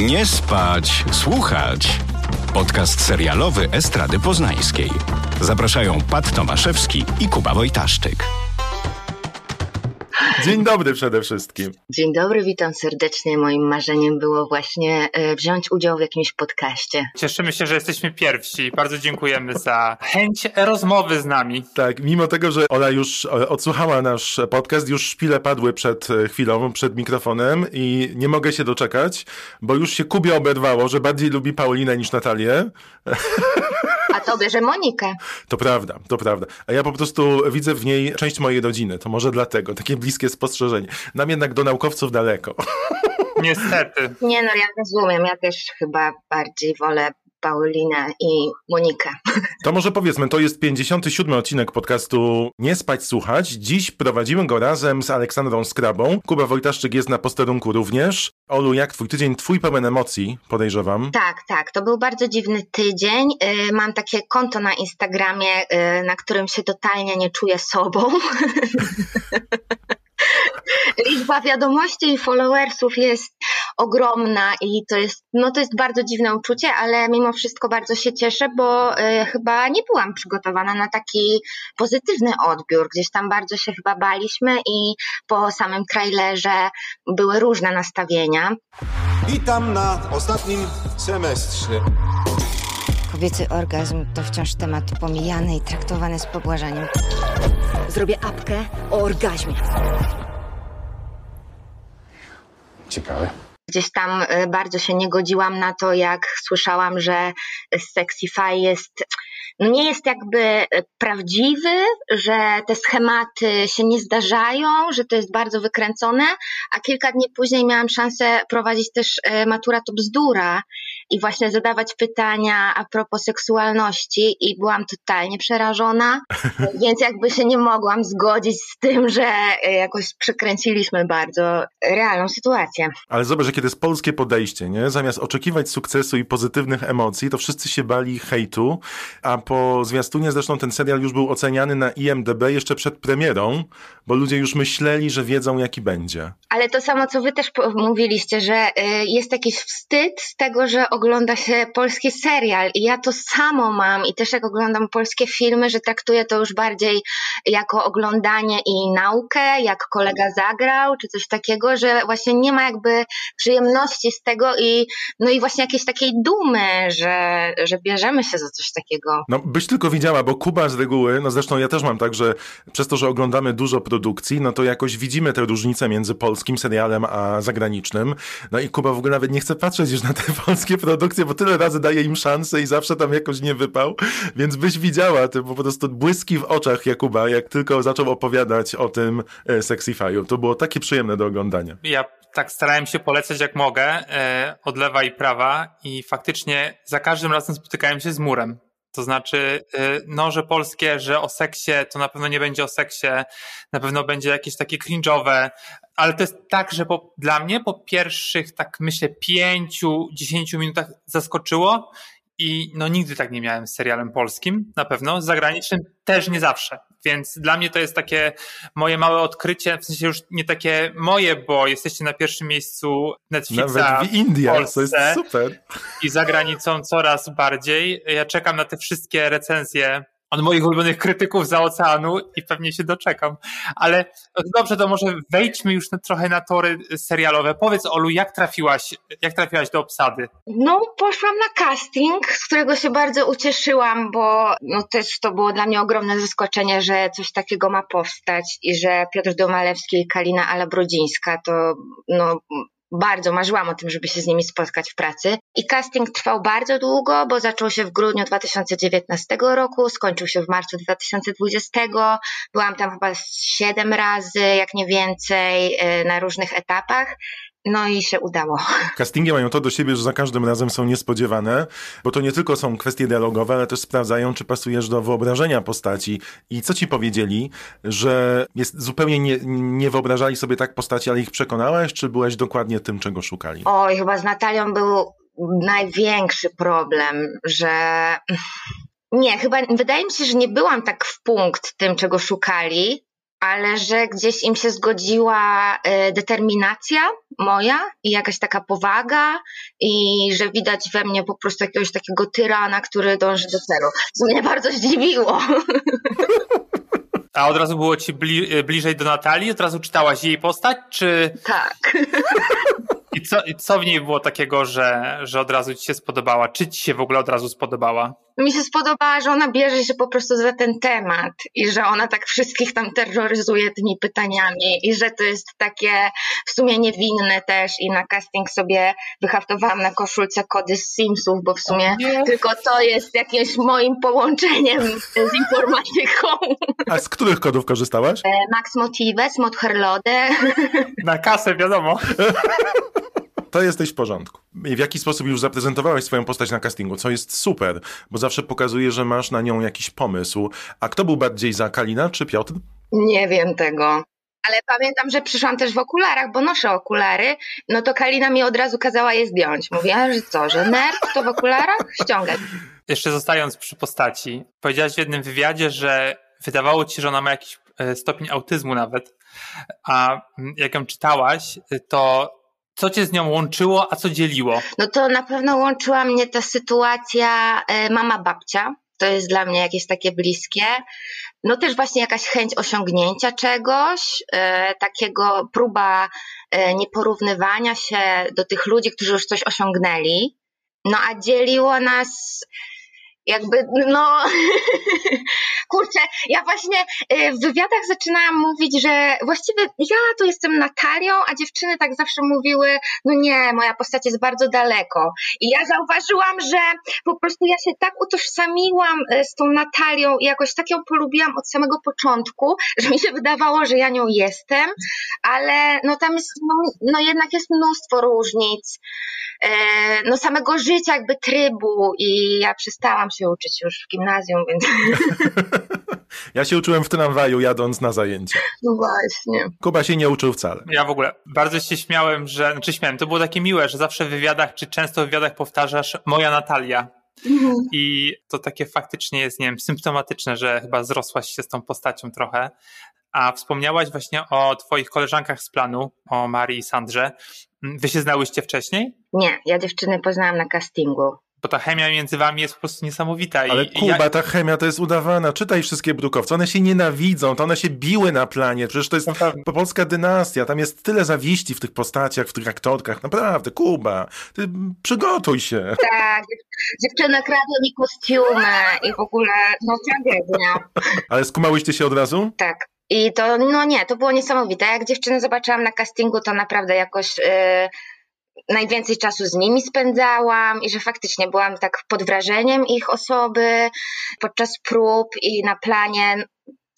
Nie spać, słuchać. Podcast serialowy Estrady Poznańskiej. Zapraszają Pat Tomaszewski i Kuba Wojtaszczyk. Dzień dobry przede wszystkim. Dzień dobry, witam serdecznie. Moim marzeniem było właśnie e, wziąć udział w jakimś podcaście. Cieszymy się, że jesteśmy pierwsi. Bardzo dziękujemy za chęć rozmowy z nami. Tak, mimo tego, że Ola już e, odsłuchała nasz podcast, już szpile padły przed e, chwilą, przed mikrofonem i nie mogę się doczekać, bo już się Kubie oberwało, że bardziej lubi Paulinę niż Natalię. A tobie, że Monikę. To prawda, to prawda. A ja po prostu widzę w niej część mojej rodziny. To może dlatego, takie bliskie spostrzeżenie. Nam jednak do naukowców daleko. Niestety. Nie no, ja rozumiem. Ja też chyba bardziej wolę Paulinę i Monikę. To może powiedzmy, to jest 57 odcinek podcastu Nie spać, słuchać. Dziś prowadzimy go razem z Aleksandrą Skrabą. Kuba Wojtaszczyk jest na posterunku również. Olu, jak twój tydzień? Twój pełen emocji, podejrzewam. Tak, tak. To był bardzo dziwny tydzień. Y, mam takie konto na Instagramie, y, na którym się totalnie nie czuję sobą. liczba wiadomości i followersów jest ogromna i to jest, no to jest bardzo dziwne uczucie, ale mimo wszystko bardzo się cieszę, bo y, chyba nie byłam przygotowana na taki pozytywny odbiór. Gdzieś tam bardzo się chyba baliśmy i po samym trailerze były różne nastawienia. Witam na ostatnim semestrze. Kobiecy orgazm to wciąż temat pomijany i traktowany z pobłażaniem. Zrobię apkę o orgazmie. Ciekawe. Gdzieś tam y, bardzo się nie godziłam na to, jak słyszałam, że Sexify jest, no nie jest jakby y, prawdziwy, że te schematy się nie zdarzają, że to jest bardzo wykręcone, a kilka dni później miałam szansę prowadzić też y, matura to bzdura i właśnie zadawać pytania a propos seksualności i byłam totalnie przerażona, więc jakby się nie mogłam zgodzić z tym, że jakoś przekręciliśmy bardzo realną sytuację. Ale zobacz, jakie to jest polskie podejście, nie? Zamiast oczekiwać sukcesu i pozytywnych emocji, to wszyscy się bali hejtu, a po zwiastunie zresztą ten serial już był oceniany na IMDB jeszcze przed premierą, bo ludzie już myśleli, że wiedzą jaki będzie. Ale to samo, co wy też mówiliście, że jest jakiś wstyd z tego, że ogląda się polski serial i ja to samo mam i też jak oglądam polskie filmy, że traktuję to już bardziej jako oglądanie i naukę, jak kolega zagrał, czy coś takiego, że właśnie nie ma jakby przyjemności z tego i no i właśnie jakiejś takiej dumy, że, że bierzemy się za coś takiego. No byś tylko widziała, bo Kuba z reguły, no zresztą ja też mam tak, że przez to, że oglądamy dużo produkcji, no to jakoś widzimy te różnice między polskim serialem a zagranicznym. No i Kuba w ogóle nawet nie chce patrzeć już na te polskie produkcje, bo tyle razy daje im szansę i zawsze tam jakoś nie wypał, więc byś widziała te po prostu błyski w oczach Jakuba, jak tylko zaczął opowiadać o tym e, Sexify'u. To było takie przyjemne do oglądania. Ja tak starałem się polecać jak mogę, e, od lewa i prawa i faktycznie za każdym razem spotykałem się z murem. To znaczy, e, no, że polskie, że o seksie, to na pewno nie będzie o seksie, na pewno będzie jakieś takie cringe'owe, ale to jest tak, że po, dla mnie po pierwszych, tak myślę, pięciu, dziesięciu minutach zaskoczyło i no nigdy tak nie miałem z serialem polskim, na pewno, z zagranicznym też nie zawsze. Więc dla mnie to jest takie moje małe odkrycie, w sensie już nie takie moje, bo jesteście na pierwszym miejscu Netflixa Nawet w Indiach, Polsce to jest super. I za granicą coraz bardziej. Ja czekam na te wszystkie recenzje od moich ulubionych krytyków za oceanu i pewnie się doczekam. Ale dobrze, to może wejdźmy już na, trochę na tory serialowe. Powiedz Olu, jak trafiłaś, jak trafiłaś do obsady? No, poszłam na casting, z którego się bardzo ucieszyłam, bo no, też to było dla mnie ogromne zaskoczenie, że coś takiego ma powstać i że Piotr Domalewski i Kalina Alabrodzińska to no, bardzo marzyłam o tym, żeby się z nimi spotkać w pracy. I casting trwał bardzo długo, bo zaczął się w grudniu 2019 roku, skończył się w marcu 2020. Byłam tam chyba siedem razy, jak nie więcej, y, na różnych etapach. No i się udało. Castingi mają to do siebie, że za każdym razem są niespodziewane, bo to nie tylko są kwestie dialogowe, ale też sprawdzają, czy pasujesz do wyobrażenia postaci. I co ci powiedzieli, że jest zupełnie nie, nie wyobrażali sobie tak postaci, ale ich przekonałeś, czy byłeś dokładnie tym, czego szukali? Oj, chyba z Natalią był największy problem, że nie, chyba wydaje mi się, że nie byłam tak w punkt tym, czego szukali, ale że gdzieś im się zgodziła e, determinacja moja i jakaś taka powaga i że widać we mnie po prostu jakiegoś takiego tyrana, który dąży do celu. Co mnie bardzo zdziwiło. A od razu było ci bli bliżej do Natalii? Od razu czytałaś jej postać, czy... Tak. I co, I co w niej było takiego, że, że od razu ci się spodobała? Czy ci się w ogóle od razu spodobała? Mi się spodobała, że ona bierze się po prostu za ten temat i że ona tak wszystkich tam terroryzuje tymi pytaniami i że to jest takie w sumie niewinne też i na casting sobie wyhaftowałam na koszulce kody z Simsów, bo w sumie tylko to jest jakimś moim połączeniem z informatyką. A z których kodów korzystałaś? E, Max Motives, Mod Herlode. Na kasę, wiadomo. to jesteś w porządku. I w jaki sposób już zaprezentowałeś swoją postać na castingu, co jest super, bo zawsze pokazuje, że masz na nią jakiś pomysł. A kto był bardziej za Kalina czy Piotr? Nie wiem tego. Ale pamiętam, że przyszłam też w okularach, bo noszę okulary, no to Kalina mi od razu kazała je zdjąć. Mówiła, że co, że nerd to w okularach? Ściągać. Jeszcze zostając przy postaci, powiedziałaś w jednym wywiadzie, że wydawało ci się, że ona ma jakiś e, stopień autyzmu nawet, a jak ją czytałaś, to co cię z nią łączyło, a co dzieliło? No to na pewno łączyła mnie ta sytuacja e, mama-babcia. To jest dla mnie jakieś takie bliskie. No też właśnie jakaś chęć osiągnięcia czegoś, e, takiego próba e, nieporównywania się do tych ludzi, którzy już coś osiągnęli. No a dzieliło nas jakby, no, kurczę, ja właśnie y, w wywiadach zaczynałam mówić, że właściwie ja to jestem Natalią, a dziewczyny tak zawsze mówiły, no nie, moja postać jest bardzo daleko. I ja zauważyłam, że po prostu ja się tak utożsamiłam y, z tą Natalią i jakoś tak ją polubiłam od samego początku, że mi się wydawało, że ja nią jestem, ale no tam jest, no, no jednak jest mnóstwo różnic, y, no samego życia, jakby trybu i ja przestałam się uczyć już w gimnazjum, więc... Ja się uczyłem w tramwaju jadąc na zajęcia. No właśnie. Kuba się nie uczył wcale. Ja w ogóle bardzo się śmiałem, że, znaczy śmiałem, to było takie miłe, że zawsze w wywiadach, czy często w wywiadach powtarzasz moja Natalia. Mhm. I to takie faktycznie jest, nie wiem, symptomatyczne, że chyba zrosłaś się z tą postacią trochę. A wspomniałaś właśnie o twoich koleżankach z planu, o Marii i Sandrze. Wy się znałyście wcześniej? Nie, ja dziewczyny poznałam na castingu bo ta chemia między wami jest po prostu niesamowita. Ale I, Kuba, ja... ta chemia to jest udawana. Czytaj wszystkie brukowce. One się nienawidzą, to one się biły na planie. Przecież to jest no polska dynastia. Tam jest tyle zawiści w tych postaciach, w tych aktorkach. Naprawdę, Kuba, ty przygotuj się. Tak, dziewczyny kradły mi kostiumy i w ogóle, no tragedia. Ale skumałyście się od razu? Tak. I to, no nie, to było niesamowite. Jak dziewczyny zobaczyłam na castingu, to naprawdę jakoś... Yy najwięcej czasu z nimi spędzałam i że faktycznie byłam tak pod wrażeniem ich osoby podczas prób i na planie.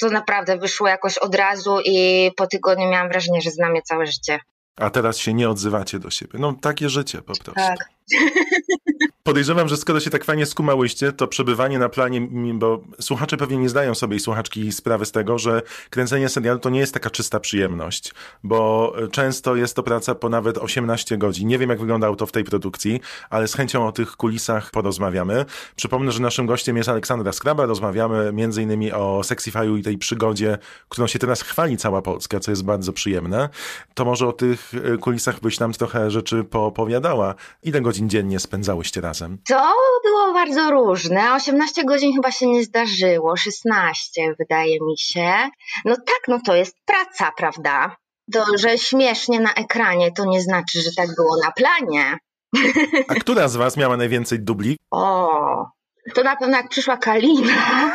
To naprawdę wyszło jakoś od razu i po tygodniu miałam wrażenie, że znam je całe życie. A teraz się nie odzywacie do siebie. No takie życie po prostu. Tak. Podejrzewam, że skoro się tak fajnie skumałyście, to przebywanie na planie, bo słuchacze pewnie nie zdają sobie i słuchaczki sprawy z tego, że kręcenie serialu to nie jest taka czysta przyjemność, bo często jest to praca po nawet 18 godzin. Nie wiem, jak wyglądało to w tej produkcji, ale z chęcią o tych kulisach porozmawiamy. Przypomnę, że naszym gościem jest Aleksandra Skraba. Rozmawiamy m.in. o Sexify'u i tej przygodzie, którą się teraz chwali cała Polska, co jest bardzo przyjemne. To może o tych kulisach byś nam trochę rzeczy poopowiadała. Ile godzin dziennie spędzałyście razem? To było bardzo różne. 18 godzin chyba się nie zdarzyło, 16 wydaje mi się. No tak, no to jest praca, prawda? To, że śmiesznie na ekranie, to nie znaczy, że tak było na planie. A która z was miała najwięcej dubli? O, to na pewno jak przyszła Kalina.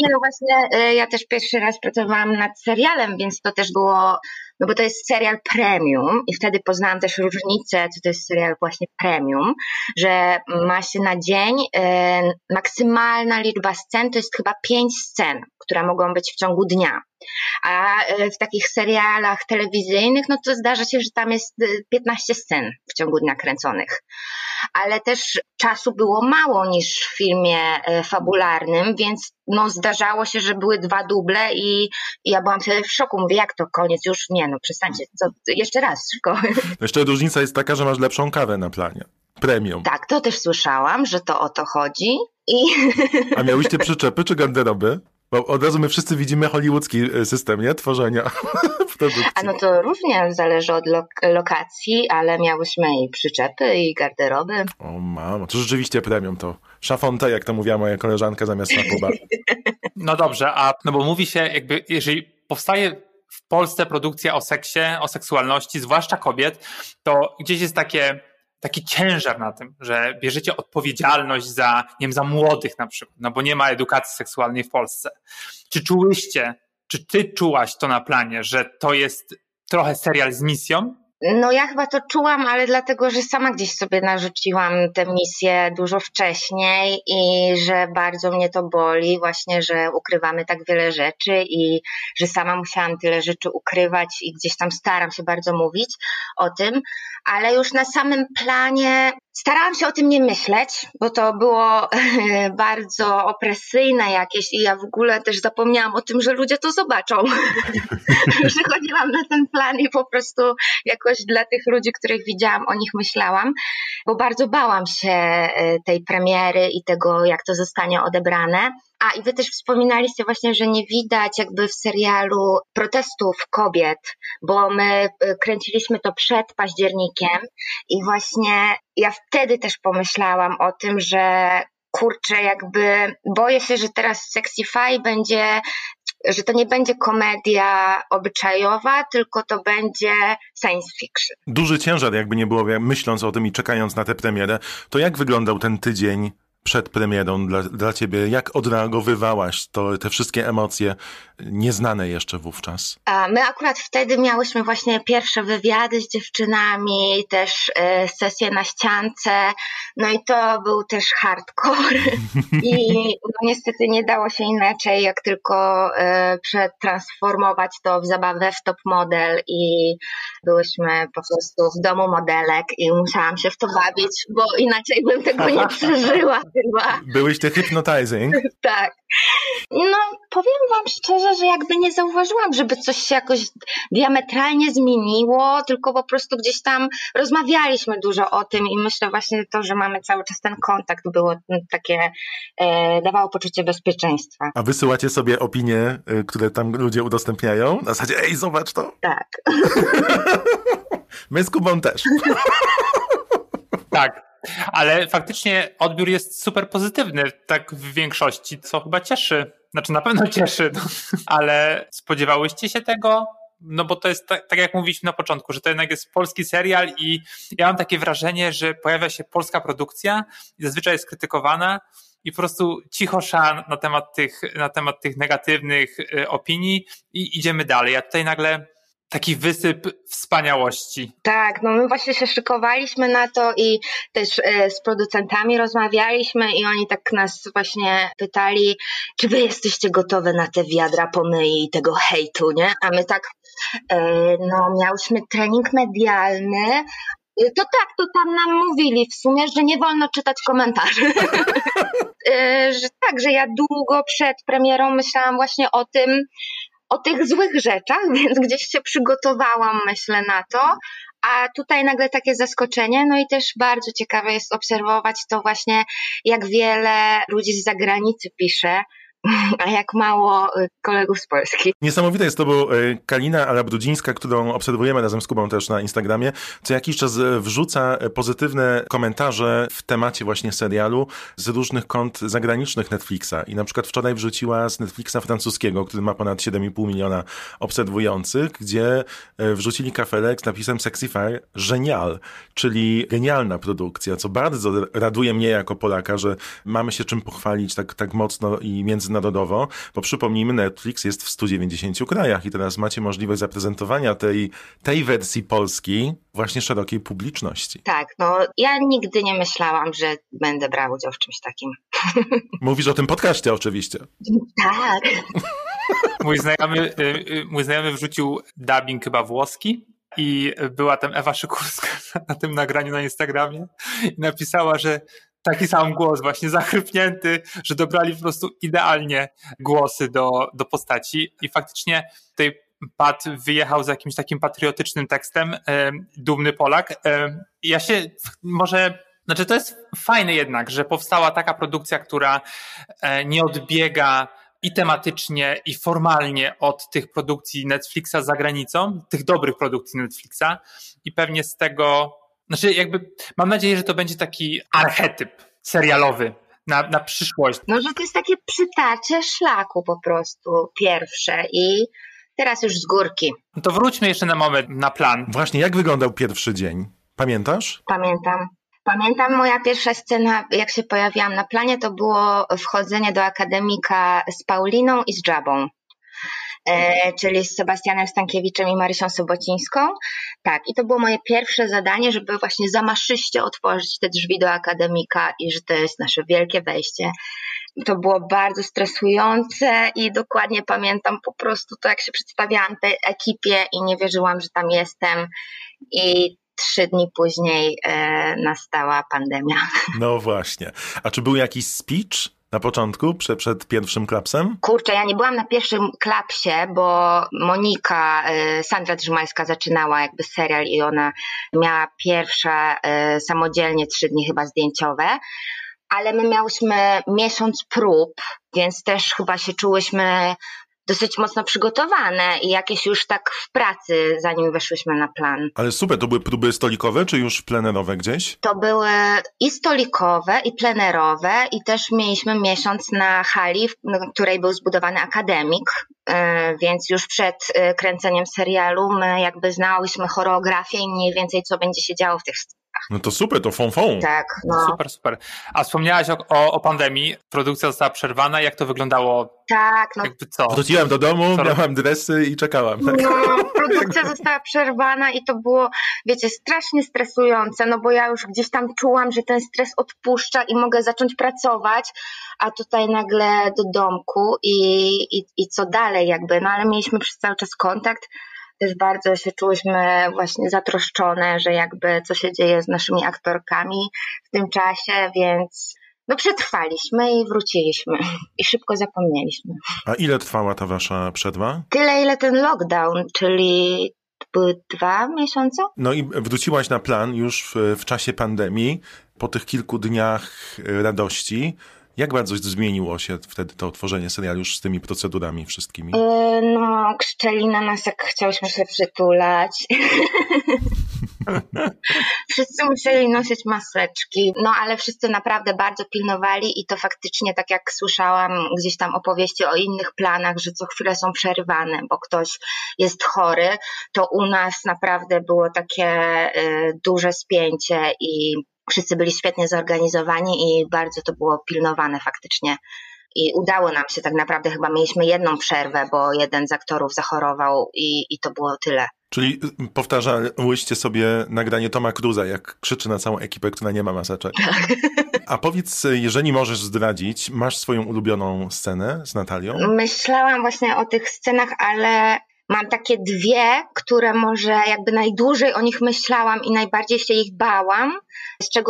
Nie, no właśnie, y, ja też pierwszy raz pracowałam nad serialem, więc to też było no bo to jest serial premium i wtedy poznałam też różnicę, co to jest serial właśnie premium, że ma się na dzień e, maksymalna liczba scen to jest chyba pięć scen, które mogą być w ciągu dnia. A e, w takich serialach telewizyjnych, no to zdarza się, że tam jest 15 e, scen w ciągu dnia kręconych. Ale też czasu było mało niż w filmie e, fabularnym, więc no zdarzało się, że były dwa duble i, i ja byłam wtedy w szoku. Mówię, jak to koniec? Już nie, no przestańcie. Co, jeszcze raz, szybko. Jeszcze różnica jest taka, że masz lepszą kawę na planie. Premium. Tak, to też słyszałam, że to o to chodzi. I... A miałyście przyczepy czy garderoby? Bo od razu my wszyscy widzimy hollywoodzki e, system, nie? Tworzenia produkcji. A no to również zależy od lok- lokacji, ale miałyśmy i przyczepy, i garderoby. O mamo, to rzeczywiście premium to. Szafonta, jak to mówiła moja koleżanka zamiast szapuba. No dobrze, a no bo mówi się jakby, jeżeli powstaje w Polsce produkcja o seksie, o seksualności, zwłaszcza kobiet, to gdzieś jest takie taki ciężar na tym, że bierzecie odpowiedzialność za, nie wiem, za młodych na przykład, no bo nie ma edukacji seksualnej w Polsce. Czy czułyście, czy ty czułaś to na planie, że to jest trochę serial z misją? No ja chyba to czułam, ale dlatego, że sama gdzieś sobie narzuciłam tę misję dużo wcześniej i że bardzo mnie to boli właśnie, że ukrywamy tak wiele rzeczy i że sama musiałam tyle rzeczy ukrywać i gdzieś tam staram się bardzo mówić o tym, ale już na samym planie starałam się o tym nie myśleć, bo to było bardzo opresyjne jakieś i ja w ogóle też zapomniałam o tym, że ludzie to zobaczą. Przychodziłam na ten plan i po prostu jakoś dla tych ludzi, których widziałam, o nich myślałam, bo bardzo bałam się e, tej premiery i tego, jak to zostanie odebrane. A i wy też wspominaliście właśnie, że nie widać jakby w serialu protestów kobiet, bo my e, kręciliśmy to przed październikiem i właśnie ja wtedy też pomyślałam o tym, że kurczę, jakby boję się, że teraz Sexify będzie że to nie będzie komedia obyczajowa, tylko to będzie science fiction. Duży ciężar, jakby nie było, myśląc o tym i czekając na tę premierę, to jak wyglądał ten tydzień przed premierą dla, dla ciebie? Jak odreagowywałaś to, te wszystkie emocje nieznane jeszcze wówczas? A my akurat wtedy miałyśmy właśnie pierwsze wywiady z dziewczynami, też e, sesje na ściance, no i to był też hardcore i no, niestety nie dało się inaczej, jak tylko e, przetransformować to w zabawę w top model i byłyśmy po prostu w domu modelek i musiałam się w to bawić, bo inaczej bym tego nie przeżyła chyba. Byłyście hypnotizing? tak. No, powiem wam szczerze, że jakby nie zauważyłam, żeby coś się jakoś diametralnie zmieniło, tylko po prostu gdzieś tam rozmawialiśmy dużo o tym i myślę właśnie to, że mamy cały czas ten kontakt było takie, e, dawało poczucie bezpieczeństwa. A wysyłacie sobie opinie, e, które tam ludzie udostępniają? Na zasadzie, ej, zobacz to. Tak. My z Kubą też. tak. Ale faktycznie odbiór jest super pozytywny, tak w większości, co chyba cieszy. Znaczy na pewno cieszy, no. ale spodziewałyście się tego? No bo to jest tak, tak, jak mówiliśmy na początku, że to jednak jest polski serial i ja mam takie wrażenie, że pojawia się polska produkcja i zazwyczaj jest krytykowana i po prostu cicho szan na temat tych, na temat tych negatywnych y, opinii i idziemy dalej. A tutaj nagle taki wysyp wspaniałości. Tak, no my właśnie się szykowaliśmy na to i też e, z producentami rozmawialiśmy i oni tak nas właśnie pytali, czy wy jesteście gotowe na te wiadra pomyji i tego hejtu, nie? A my tak, e, no miałyśmy trening medialny, to tak, to tam nam mówili w sumie, że nie wolno czytać komentarzy. że tak, że ja długo przed premierą myślałam właśnie o tym, o tych złych rzeczach, więc gdzieś się przygotowałam, myślę, na to. A tutaj nagle takie zaskoczenie, no i też bardzo ciekawe jest obserwować to właśnie, jak wiele ludzi z zagranicy pisze, a jak mało y, kolegów z Polski. Niesamowite jest to, bo y, Kalina Alabrudzińska, którą obserwujemy razem z Kubą też na Instagramie, co jakiś czas y, wrzuca pozytywne komentarze w temacie właśnie serialu z różnych kont zagranicznych Netflixa. I na przykład wczoraj wrzuciła z Netflixa francuskiego, który ma ponad 7,5 miliona obserwujących, gdzie wrzucili kafelek z napisem Sexify Genial, czyli genialna produkcja, co bardzo raduje mnie jako Polaka, że mamy się czym pochwalić tak, tak mocno i między międzynarodowo, bo przypomnijmy, Netflix jest w 190 krajach i teraz macie możliwość zaprezentowania tej, tej wersji polskiej właśnie szerokiej publiczności. Tak, no ja nigdy nie myślałam, że będę brał udział w czymś takim. Mówisz o tym podcaście oczywiście. Tak. Mój znajomy, y, y, mój znajomy wrzucił dubbing chyba włoski i była tam Ewa Szykurska na tym nagraniu na Instagramie i napisała, że taki sam głos, właśnie zachrypnięty, że dobrali po prostu idealnie głosy do, do postaci i faktycznie tutaj Pat wyjechał z jakimś takim patriotycznym tekstem, e, dumny Polak. E, ja się może znaczy, to jest fajne jednak, że powstała taka produkcja, która e, nie odbiega i tematycznie, i formalnie od tych produkcji Netflixa za granicą, tych dobrych produkcji Netflixa i pewnie z tego, znaczy jakby mam nadzieję, że to będzie taki archetyp serialowy na, na przyszłość. Może to jest takie przytarcie szlaku po prostu pierwsze i teraz już z górki. No to wróćmy jeszcze na moment na plan. Właśnie, jak wyglądał pierwszy dzień? Pamiętasz? Pamiętam. Pamiętam moja pierwsza scena, jak się pojawiłam na planie, to było wchodzenie do akademika z Pauliną i z Jabą. E, czyli z Sebastianem Stankiewiczem i Marysią Sobocińską. Tak, i to było moje pierwsze zadanie, żeby właśnie zamaszyście otworzyć te drzwi do akademika i że to jest nasze wielkie wejście. To było bardzo stresujące i dokładnie pamiętam po prostu to, jak się przedstawiałam tej ekipie i nie wierzyłam, że tam jestem. I trzy dni później e, nastała pandemia. No właśnie. A czy był jakiś speech? Na początku, przed, przed pierwszym klapsem? Kurczę, ja nie byłam na pierwszym klapsie, bo Monika, e, Sandra Drzymańska zaczynała jakby serial i ona miała pierwsza e, samodzielnie trzy dni chyba zdjęciowe, ale my miałyśmy miesiąc prób, więc też chyba się czułyśmy dosyć mocno przygotowane i jakieś już tak w pracy, zanim weszłyśmy na plan. Ale super, to były próby stolikowe, czy już plenerowe gdzieś? To były i stolikowe, i plenerowe, i też mieliśmy miesiąc na hali, w której był zbudowany akademik, e, więc już przed e, kręceniem serialu my jakby znałyśmy choreografię i mniej więcej co będzie się działo w tych no to super, to fonfon. Tak, no. Super, super. A wspomniałaś o, o, o, pandemii, produkcja została przerwana, jak to wyglądało? Tak, no. Jakby co? Wróciłem do domu, co? miałam dresy i czekałam. Tak? No, produkcja została przerwana i to było, wiecie, strasznie stresujące, no bo ja już gdzieś tam czułam, że ten stres odpuszcza i mogę zacząć pracować, a tutaj nagle do domku i, i, i co dalej jakby, no ale mieliśmy przez cały czas kontakt, też bardzo się czułyśmy właśnie zatroszczone, że jakby co się dzieje z naszymi aktorkami w tym czasie, więc no przetrwaliśmy i wróciliśmy i szybko zapomnieliśmy. A ile trwała ta wasza przerwa? Tyle, ile ten lockdown, czyli były dwa miesiące. No i wróciłaś na plan już w, w czasie pandemii, po tych kilku dniach radości. Jak bardzo zmieniło się wtedy to otworzenie serialu już z tymi procedurami wszystkimi? Yy, no, krzczeli na nas, jak chciałyśmy się przytulać. wszyscy musieli nosić maseczki, no ale wszyscy naprawdę bardzo pilnowali i to faktycznie, tak jak słyszałam gdzieś tam opowieści o innych planach, że co chwilę są przerywane, bo ktoś jest chory, to u nas naprawdę było takie y, duże spięcie i wszyscy byli świetnie zorganizowani i bardzo to było pilnowane faktycznie. I udało nam się tak naprawdę, chyba mieliśmy jedną przerwę, bo jeden z aktorów zachorował i, i to było tyle. Czyli y, powtarzałyście sobie nagranie Toma Cruza, jak krzyczy na całą ekipę, która nie ma maseczek. A powiedz, jeżeli możesz zdradzić, masz swoją ulubioną scenę z Natalią? Myślałam właśnie o tych scenach, ale Mam takie dwie, które może jakby najdłużej o nich myślałam i najbardziej się ich bałam,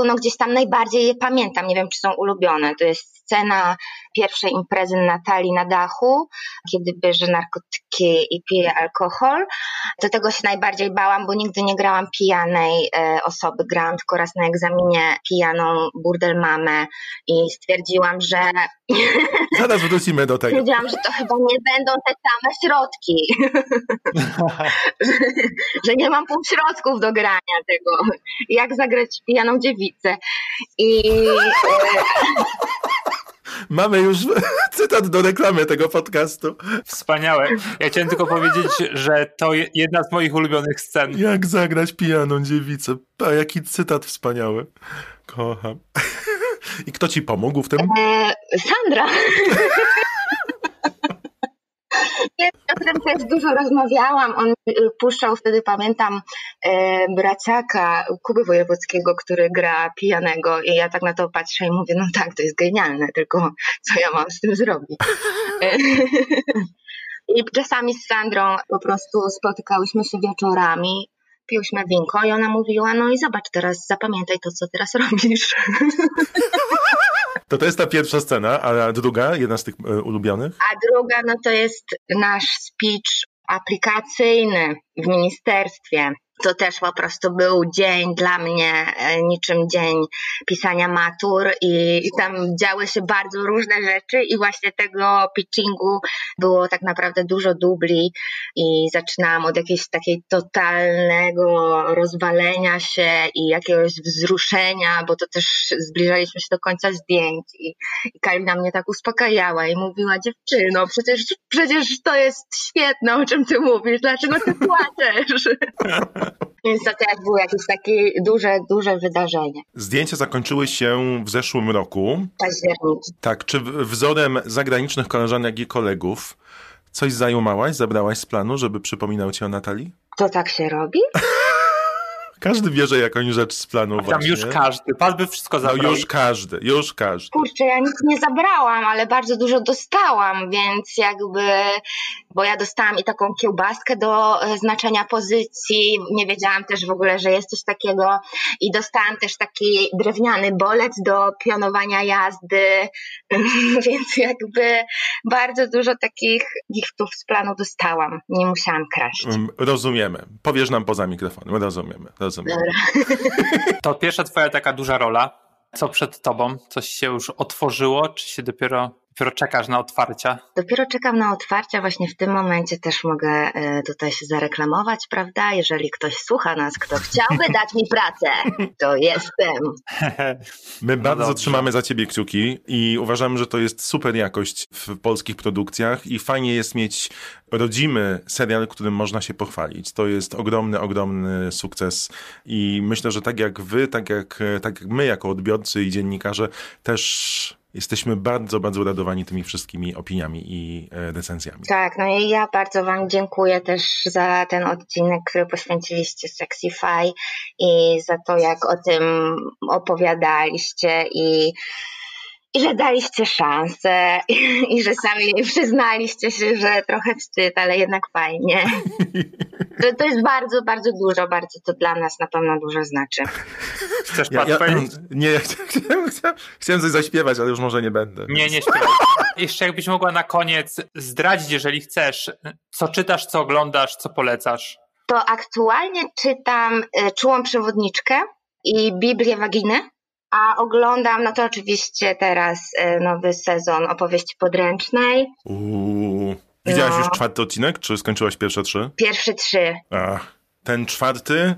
no gdzieś tam najbardziej je pamiętam. Nie wiem, czy są ulubione. To jest scena pierwszej imprezy Natalii na dachu, kiedy bierze narkotyki i pije alkohol. Do tego się najbardziej bałam, bo nigdy nie grałam pijanej e, osoby. Grałam tylko raz na egzaminie pijaną burdel mamę i stwierdziłam, że... Zaraz wrócimy do tego. Stwierdziłam, że to chyba nie będą te same środki. że, że nie mam półśrodków do grania tego. Jak zagrać pijaną dziewicę. I... Mamy już cytat do reklamy tego podcastu. Wspaniałe. Ja chciałem tylko powiedzieć, że to jedna z moich ulubionych scen. Jak zagrać pijaną dziewicę. A jaki cytat wspaniały. Kocham. I kto ci pomógł w tym? E, Sandra. Ja o tym też dużo rozmawiałam. On y, puszczał wtedy, pamiętam, e, braciaka Kuby Wojewódzkiego, który gra pijanego i ja tak na to patrzę i mówię, no tak, to jest genialne, tylko co ja mam z tym zrobić? E, I czasami z Sandrą po prostu spotykałyśmy się wieczorami, piłyśmy winko i ona mówiła, no i zobacz teraz, zapamiętaj to, co teraz robisz. To to jest ta pierwsza scena, a druga, jedna z tych e, ulubionych? A druga, no to jest nasz speech aplikacyjny w ministerstwie, to też po prostu był dzień dla mnie, e, niczym dzień pisania matur i, tam działy się bardzo różne rzeczy i właśnie tego pitchingu było tak naprawdę dużo dubli i zaczynałam od jakiegoś takiej totalnego rozwalenia się i jakiegoś wzruszenia, bo to też zbliżaliśmy się do końca zdjęć i, i Kalina mnie tak uspokajała i mówiła dziewczyno, przecież, przecież to jest świetne, o czym ty mówisz, dlaczego ty płaczesz? Więc to też było jakieś takie duże, duże wydarzenie. Zdjęcia zakończyły się w zeszłym roku. Październik. Tak, czy wzorem zagranicznych koleżanek i kolegów coś zajumałaś, zabrałaś z planu, żeby przypominał ci o Natalii? To tak się robi? Każdy bierze jakąś rzecz z planu Tam właśnie. już każdy, pan by wszystko No zabrał. już każdy, już każdy. Kurczę, ja nic nie zabrałam, ale bardzo dużo dostałam, więc jakby, bo ja dostałam i taką kiełbaskę do e, znaczenia pozycji, nie wiedziałam też w ogóle, że jest coś takiego i dostałam też taki drewniany bolec do pionowania jazdy, więc jakby bardzo dużo takich giftów z planu dostałam, nie musiałam kraść. Mm, Rozumiemy. Powiesz nam poza mikrofonem. Rozumiemy. rozumiemy. Dobra. To pierwsza twoja taka duża rola. Co przed tobą? Coś się już otworzyło, czy się dopiero, dopiero czekasz na otwarcia? Dopiero czekam na otwarcia, właśnie w tym momencie też mogę e, tutaj się zareklamować, prawda? Jeżeli ktoś słucha nas, kto chciałby dać mi pracę, to jestem. My bardzo dobrze. trzymamy za ciebie kciuki i uważamy, że to jest super jakość w polskich produkcjach i fajnie jest mieć rodzimy serial, którym można się pochwalić. To jest ogromny, ogromny sukces i myślę, że tak jak wy, tak jak, tak jak my jako odbiorcy i dziennikarze też jesteśmy bardzo, bardzo uradowani tymi wszystkimi opiniami i e, recenzjami. Tak, no i ja bardzo Wam dziękuję też za ten odcinek, który poświęciliście Sexify i za to, jak o tym opowiadaliście i i że daliście szansę i, i że sami przyznaliście się, że trochę wstyd, ale jednak fajnie. To, to jest bardzo, bardzo dużo, bardzo to dla nas na pewno dużo znaczy. Chcesz Ja, ja, nie, chciałem, chciałem, chciałem coś zaśpiewać, ale już może nie będę. Nie, nie śpiewaj. Jeszcze jakbyś mogła na koniec zdradzić, jeżeli chcesz, co czytasz, co oglądasz, co polecasz. To aktualnie czytam e, Czułą Przewodniczkę i Biblię Waginy, a oglądam, no to oczywiście teraz e, nowy sezon opowieści podręcznej. Uuu. Widziałaś No. już czwarty odcinek, czy skończyłaś pierwsze trzy? Pierwsze trzy. Ach, ten czwarty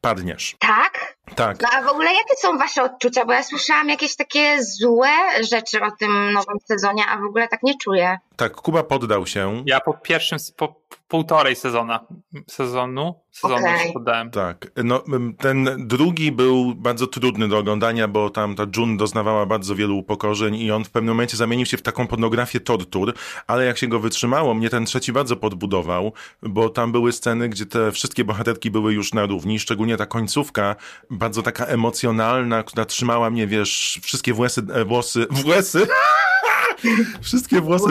padniesz. Tak? Tak. No a w ogóle jakie są wasze odczucia? Bo ja słyszałam jakieś takie złe rzeczy o tym nowym sezonie, a w ogóle tak nie czuję. Tak, Kuba poddał się. Ja po pierwszym, po półtorej sezona, sezonu, sezonu się poddałem. Tak. No, ten drugi był bardzo trudny do oglądania, bo tam ta June doznawała bardzo wielu upokorzeń i on w pewnym momencie zamienił się w taką pornografię tortur, ale jak się go wytrzymało, mnie ten trzeci bardzo podbudował, bo tam były sceny, gdzie te wszystkie bohaterki były już na równi, szczególnie ta końcówka, bardzo taka emocjonalna, która trzymała mnie, wiesz, wszystkie włosy, e, włosy, włosy, wszystkie włosy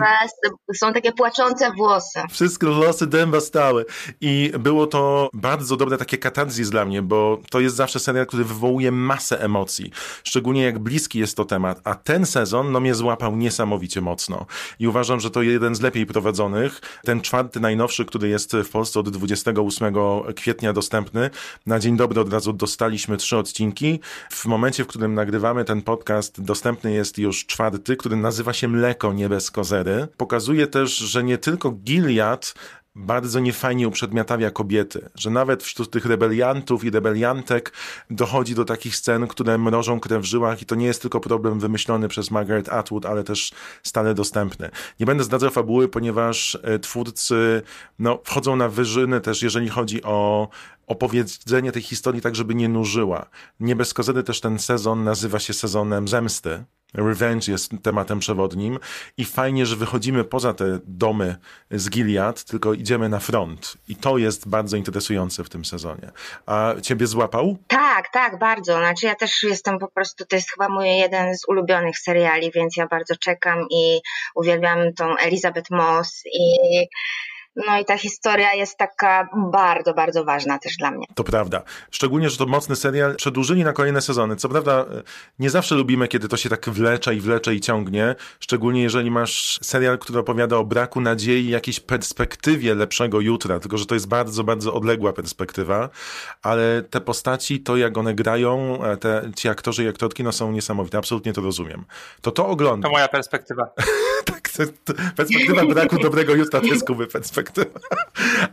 są takie płaczące włosy. Wszystkie włosy dęba stały. I było to bardzo dobre takie katarzis dla mnie, bo to jest zawsze serial, który wywołuje masę emocji. Szczególnie jak bliski jest to temat. A ten sezon, no mnie złapał niesamowicie mocno. I uważam, że to jeden z lepiej prowadzonych. Ten czwarty, najnowszy, który jest w Polsce od 28 kwietnia dostępny. Na dzień dobry od razu dostaliśmy trzy odcinki. W momencie, w którym nagrywamy ten podcast, dostępny jest już czwarty, który nazywa się Mleko, nie bez kozery. Pokazuje też, że nie tylko Gilead bardzo niefajnie uprzedmiotawia kobiety, że nawet wśród tych rebeliantów i rebeliantek dochodzi do takich scen, które mrożą krew w żyłach i to nie jest tylko problem wymyślony przez Margaret Atwood, ale też stale dostępny. Nie będę zdradzał fabuły, ponieważ e, twórcy no, wchodzą na wyżyny też, jeżeli chodzi o opowiedzenie tej historii tak, żeby nie nużyła. Nie bez kozery też ten sezon nazywa się sezonem zemsty. Revenge jest tematem przewodnim i fajnie, że wychodzimy poza te domy z Gilead, tylko idziemy na front. I to jest bardzo interesujące w tym sezonie. A ciebie złapał? Tak, tak, bardzo. Znaczy ja też jestem po prostu, to jest chyba mój jeden z ulubionych seriali, więc ja bardzo czekam i uwielbiam tą Elizabeth Moss i No i ta historia jest taka bardzo, bardzo ważna też dla mnie. To prawda. Szczególnie, że to mocny serial. Przedłużyli na kolejne sezony. Co prawda, e, nie zawsze lubimy, kiedy to się tak wlecze i wlecze i ciągnie. Szczególnie jeżeli masz serial, który opowiada o braku nadziei, jakiejś perspektywie lepszego jutra. Tylko, że to jest bardzo, bardzo odległa perspektywa. Ale te postaci, to jak one grają, e, te, ci aktorzy i aktorki, no są niesamowite. Absolutnie to rozumiem. To to oglądam. To moja perspektywa. perspektywa braku dobrego jutra to jest Kuby perspektywa.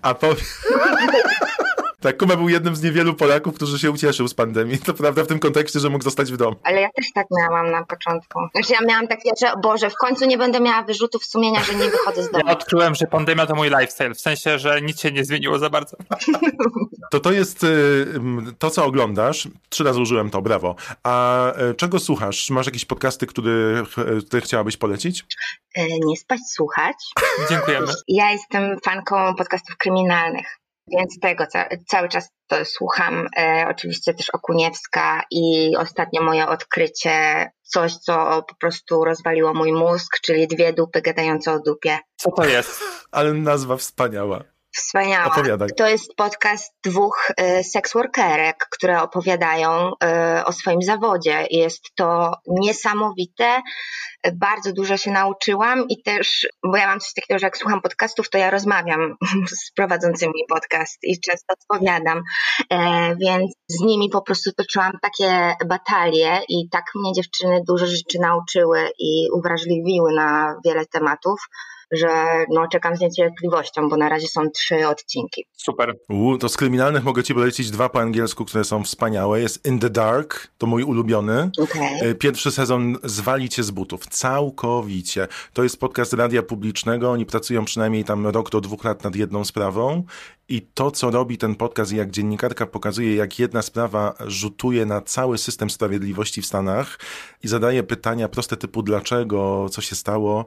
A po... Tak, Kuba był jednym z niewielu Polaków, którzy się ucieszył z pandemii. To prawda w tym kontekście, że mógł zostać w domu. Ale ja też tak miałam na początku. Znaczy ja miałam takie, że Boże, w końcu nie będę miała wyrzutów sumienia, że nie wychodzę z domu. Ja odkryłem, że pandemia to mój lifestyle, w sensie, że nic się nie zmieniło za bardzo. To to jest y, to, co oglądasz. Trzy razy użyłem to, brawo. A y, czego słuchasz? Masz jakieś podcasty, które, które chciałabyś polecić? E, Nie spać, słuchać. Dziękujemy. Ja jestem fanką podcastów kryminalnych. Więc tego ca cały czas to słucham. E, oczywiście też Okuniewska i ostatnio moje odkrycie, coś co po prostu rozwaliło mój mózg, czyli dwie dupy gadające o dupie. Co to jest? Ale nazwa wspaniała. Wspaniała. Opowiadaj. To jest podcast dwóch e, seksworkerek, które opowiadają e, o swoim zawodzie. Jest to niesamowite. Bardzo dużo się nauczyłam i też, bo ja mam coś takiego, że jak słucham podcastów, to ja rozmawiam z prowadzącymi podcast i często odpowiadam, e, więc z nimi po prostu toczyłam takie batalie i tak mnie dziewczyny dużo rzeczy nauczyły i uwrażliwiły na wiele tematów że no, czekam z niecierpliwością, bo na razie są trzy odcinki. Super. U, to z kryminalnych mogę ci polecić dwa po angielsku, które są wspaniałe. Jest In the Dark, to mój ulubiony. Okay. E, Pierwszy sezon Zwali cię z butów. Całkowicie. To jest podcast radia publicznego. Oni pracują przynajmniej tam rok do dwóch lat nad jedną sprawą. I to, co robi ten podcast, i jak dziennikarka pokazuje, jak jedna sprawa rzutuje na cały system sprawiedliwości w Stanach i zadaje pytania proste typu dlaczego, co się stało,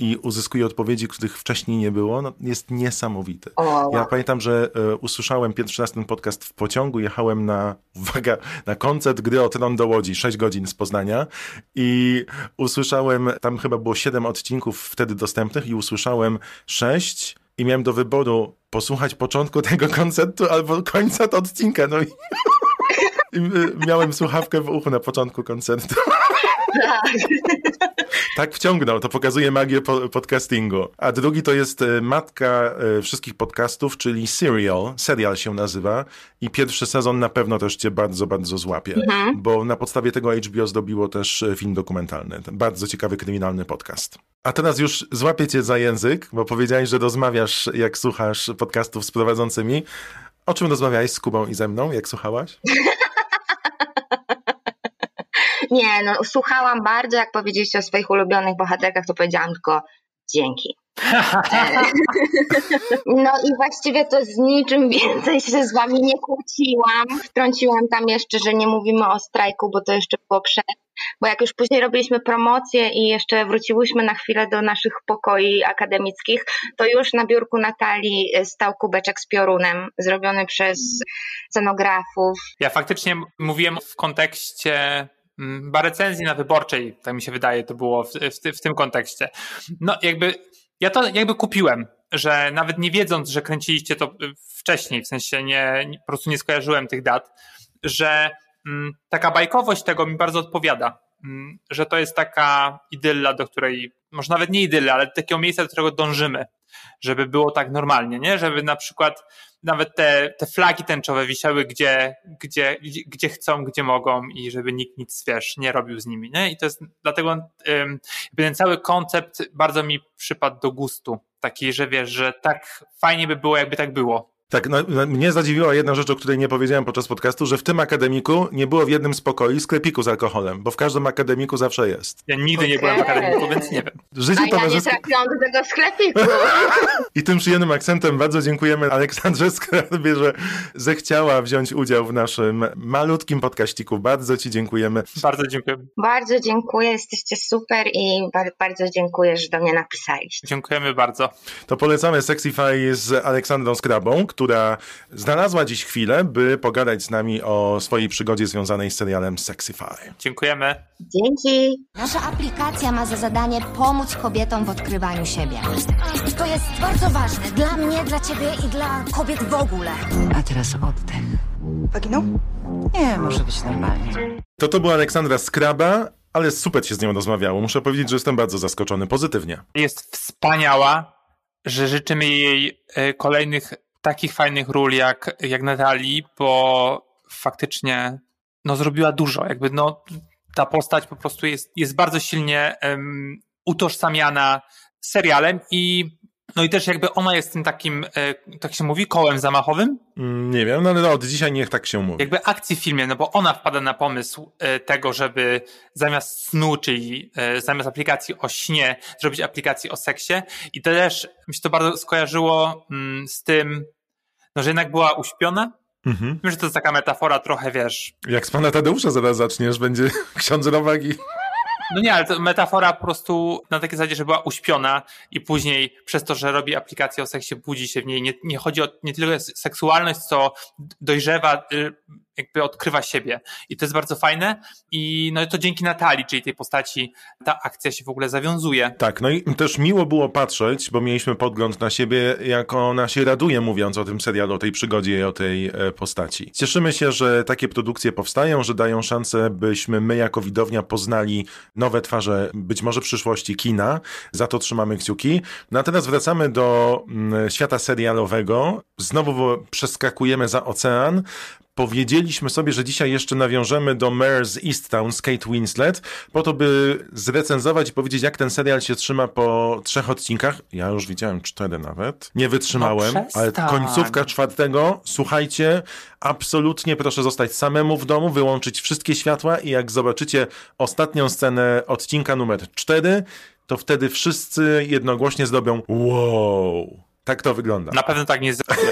i uzyskuje odpowiedzi, których wcześniej nie było, no, jest niesamowity. Ja pamiętam, że e, usłyszałem pierwszy raz ten podcast w pociągu, jechałem na, uwaga, na koncert gry o Tron do Łodzi, 6 godzin z Poznania i usłyszałem, tam chyba było 7 odcinków wtedy dostępnych i usłyszałem 6 i miałem do wyboru posłuchać początku tego koncertu albo końca odcinka, no i, i e, miałem słuchawkę w uchu na początku koncertu. Tak wciągnął, to pokazuje magię po podcastingu. A drugi to jest e, matka e, wszystkich podcastów, czyli Serial, serial się nazywa i pierwszy sezon na pewno też cię bardzo, bardzo złapie, Mhm. bo na podstawie tego HBO zdobiło też e, film dokumentalny. Bardzo ciekawy kryminalny podcast. A teraz już złapię cię za język, bo powiedziałeś, że rozmawiasz, jak słuchasz podcastów z prowadzącymi. O czym rozmawiałeś z Kubą i ze mną, jak słuchałaś? Nie, no słuchałam bardzo, jak powiedzieliście o swoich ulubionych bohaterkach, to powiedziałam tylko dzięki. E, No i właściwie to z niczym więcej się z wami nie kłóciłam. Wtrąciłam tam jeszcze, że nie mówimy o strajku, bo to jeszcze było przed. Bo jak już później robiliśmy promocję i jeszcze wróciłyśmy na chwilę do naszych pokoi akademickich, to już na biurku Natalii e, stał kubeczek z piorunem, zrobiony przez scenografów. Ja faktycznie mówiłem w kontekście chyba recenzji na wyborczej, tak mi się wydaje, to było w, w, w tym kontekście. No jakby, ja to jakby kupiłem, że nawet nie wiedząc, że kręciliście to y, wcześniej, w sensie nie, po prostu nie skojarzyłem tych dat, że mm, taka bajkowość tego mi bardzo odpowiada, mm, że to jest taka idylla, do której, może nawet nie idylla, ale takiego miejsca, do którego dążymy, żeby było tak normalnie, nie? Żeby na przykład nawet te, te flagi tęczowe wisiały gdzie, gdzie, gdzie, chcą, gdzie mogą i żeby nikt nic, wiesz, nie robił z nimi, nie? I to jest dlatego jakby ten cały koncept bardzo mi przypadł do gustu. Taki, że wiesz, że tak fajnie by było, jakby tak było. Tak, no, no, mnie zadziwiła jedna rzecz, o której nie powiedziałem podczas podcastu, że w tym akademiku nie było w jednym z pokoi sklepiku z alkoholem, bo w każdym akademiku zawsze jest. Ja nigdy nie byłem w akademiku, więc nie wiem. Życie A ja nie trafiłam do tego sklepiku. I tym przyjemnym akcentem bardzo dziękujemy Aleksandrze Skarbie, że zechciała wziąć udział w naszym malutkim podkaściku. Bardzo Ci dziękujemy. Bardzo dziękuję. Bardzo dziękuję, jesteście super i bar- bardzo dziękuję, że do mnie napisaliście. Dziękujemy bardzo. To polecamy Sexify z Aleksandrą Skrabą, która znalazła dziś chwilę, by pogadać z nami o swojej przygodzie związanej z serialem Sexify. Dziękujemy. Dzięki. Nasza aplikacja ma za zadanie pomóc kobietom w odkrywaniu siebie. To jest bardzo ważne dla mnie, dla ciebie i dla kobiet w ogóle. A teraz oddech. Paginął? Nie, może być normalnie. To to była Aleksandra Skraba, ale super się z nią rozmawiało. Muszę powiedzieć, że jestem bardzo zaskoczony pozytywnie. Jest wspaniała, że życzymy jej e, kolejnych takich fajnych ról jak, jak Natalii, bo faktycznie no, zrobiła dużo. Jakby no, ta postać po prostu jest, jest bardzo silnie um, utożsamiana serialem i no i też jakby ona jest tym takim, e, tak się mówi, kołem zamachowym. Nie wiem, no ale no, od dzisiaj niech tak się mówi. Jakby akcji w filmie, no bo ona wpada na pomysł e, tego, żeby zamiast snu, czyli e, zamiast aplikacji o śnie, zrobić aplikację o seksie. I też mi się to bardzo skojarzyło mm, z tym, no, że jednak była uśpiona. Mhm. Wiem, że to jest taka metafora trochę, wiesz... Jak z pana Tadeusza zaraz zaczniesz, będzie ksiądz Rowagi. No nie, ale to metafora po prostu na takiej zasadzie, że była uśpiona i później przez to, że robi aplikację o seksie, budzi się w niej. Nie, nie chodzi o nie tyle seksualność, co dojrzewa, y, jakby odkrywa siebie. I to jest bardzo fajne. I no to dzięki Natalii, czyli tej postaci, ta akcja się w ogóle zawiązuje. Tak, no i też miło było patrzeć, bo mieliśmy podgląd na siebie, jak ona się raduje, mówiąc o tym serialu, o tej przygodzie i o tej e, postaci. Cieszymy się, że takie produkcje powstają, że dają szansę, byśmy my jako widownia poznali nowe twarze, być może przyszłości kina. Za to trzymamy kciuki. No a teraz wracamy do mm, świata serialowego. Znowu przeskakujemy za ocean powiedzieliśmy sobie, że dzisiaj jeszcze nawiążemy do Mare's Easttown z Kate Winslet, po to, by zrecenzować i powiedzieć, jak ten serial się trzyma po trzech odcinkach. Ja już widziałem cztery nawet. Nie wytrzymałem, no ale końcówka czwartego, słuchajcie, absolutnie proszę zostać samemu w domu, wyłączyć wszystkie światła i jak zobaczycie ostatnią scenę odcinka numer cztery, to wtedy wszyscy jednogłośnie zdobią wow. Tak to wygląda. Na pewno tak nie zrobię.